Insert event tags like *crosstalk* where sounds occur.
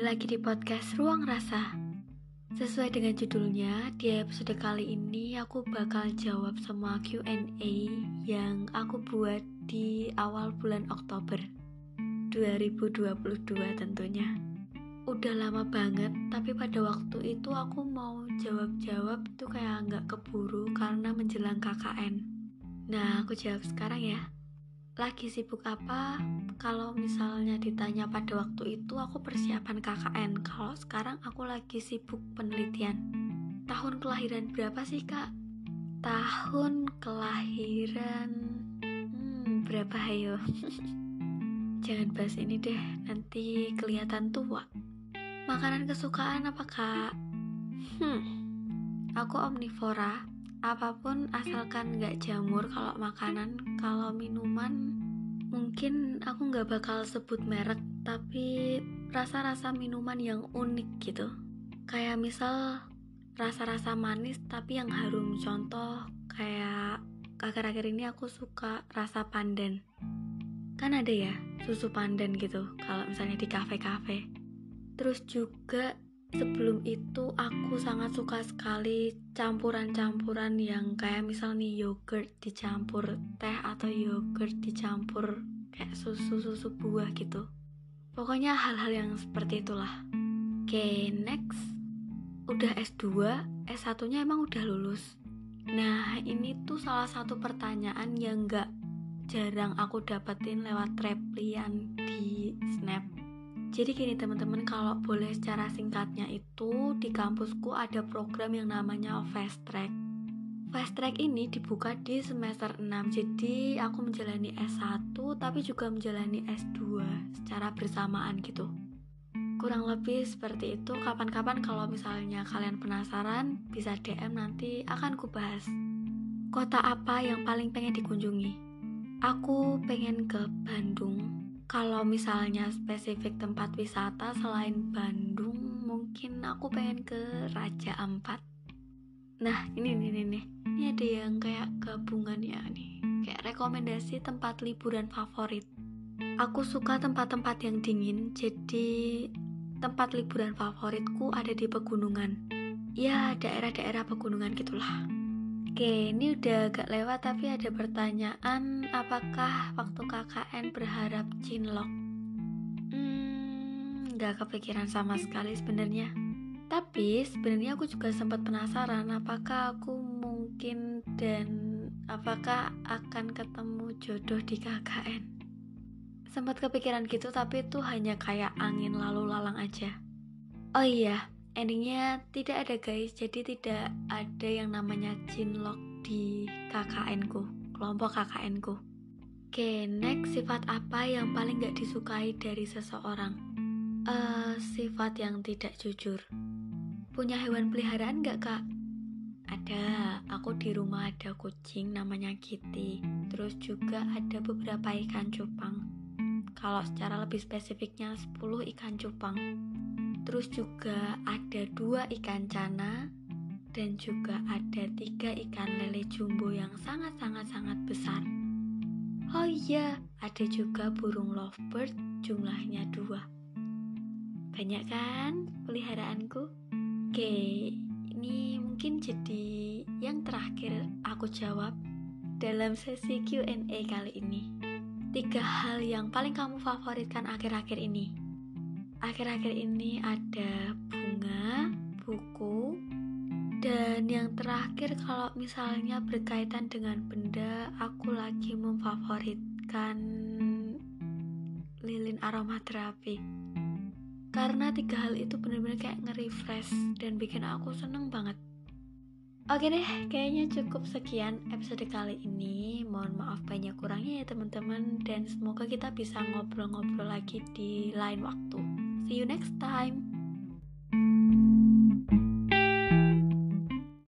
Kembali lagi di podcast Ruang Rasa. Sesuai dengan judulnya, di episode kali ini aku bakal jawab semua Q&A yang aku buat di awal bulan Oktober 2022 tentunya. Udah lama banget, tapi pada waktu itu aku mau jawab-jawab tuh kayak nggak keburu karena menjelang KKN. Nah, aku jawab sekarang ya lagi sibuk apa? Kalau misalnya ditanya pada waktu itu aku persiapan KKN. Kalau sekarang aku lagi sibuk penelitian. Tahun kelahiran berapa sih, Kak? Tahun kelahiran hmm, berapa ayo? *laughs* Jangan bahas ini deh, nanti kelihatan tua. Makanan kesukaan apa, Kak? Hmm. Aku omnivora, apa pun asalkan nggak jamur kalau makanan kalau minuman mungkin aku nggak bakal sebut merek tapi rasa-rasa minuman yang unik gitu. Kayak misal rasa-rasa manis tapi yang harum. Contoh kayak akhir-akhir ini aku suka rasa pandan. Kan ada ya susu pandan gitu kalau misalnya di kafe-kafe. Terus juga sebelum itu aku sangat suka sekali campuran-campuran yang kayak misal nih yogurt dicampur teh atau yogurt dicampur kayak susu-susu buah gitu. Pokoknya hal-hal yang seperti itulah. Oke okay, next. Udah S2 S1 nya emang udah lulus. Nah ini tuh salah satu pertanyaan yang gak jarang aku dapetin lewat replian di snap jadi gini teman-teman, kalau boleh secara singkatnya itu di kampusku ada program yang namanya Fast Track. Fast Track ini dibuka di semester 6, jadi aku menjalani S1 tapi juga menjalani S2 secara bersamaan gitu. Kurang lebih seperti itu, kapan-kapan kalau misalnya kalian penasaran, bisa DM nanti akan kubahas. Kota apa yang paling pengen dikunjungi? Aku pengen ke Bandung, kalau misalnya spesifik tempat wisata selain Bandung mungkin aku pengen ke Raja Ampat. Nah ini nih nih nih. Ini ada yang kayak gabungan ya nih. Kayak rekomendasi tempat liburan favorit. Aku suka tempat-tempat yang dingin jadi tempat liburan favoritku ada di pegunungan. Ya daerah-daerah pegunungan gitulah Oke, ini udah agak lewat tapi ada pertanyaan apakah waktu KKN berharap cinlok? Hmm, nggak kepikiran sama sekali sebenarnya. Tapi sebenarnya aku juga sempat penasaran apakah aku mungkin dan apakah akan ketemu jodoh di KKN. Sempat kepikiran gitu tapi itu hanya kayak angin lalu lalang aja. Oh iya, endingnya tidak ada guys. Jadi tidak ada yang namanya cinlok di KKN ku kelompok KKN ku. Oke next sifat apa yang paling gak disukai dari seseorang? Uh, sifat yang tidak jujur. Punya hewan peliharaan gak kak? Ada. Aku di rumah ada kucing namanya Kitty. Terus juga ada beberapa ikan cupang. Kalau secara lebih spesifiknya 10 ikan cupang Terus juga ada dua ikan cana dan juga ada tiga ikan lele jumbo yang sangat-sangat-sangat besar. Oh iya, ada juga burung lovebird jumlahnya dua. Banyak kan peliharaanku? Oke, ini mungkin jadi yang terakhir aku jawab dalam sesi Q&A kali ini. Tiga hal yang paling kamu favoritkan akhir-akhir ini akhir-akhir ini ada bunga, buku, dan yang terakhir kalau misalnya berkaitan dengan benda, aku lagi memfavoritkan lilin aromaterapi. Karena tiga hal itu benar-benar kayak nge-refresh dan bikin aku seneng banget. Oke deh, kayaknya cukup sekian episode kali ini. Mohon maaf banyak kurangnya ya teman-teman dan semoga kita bisa ngobrol-ngobrol lagi di lain waktu. See you next time.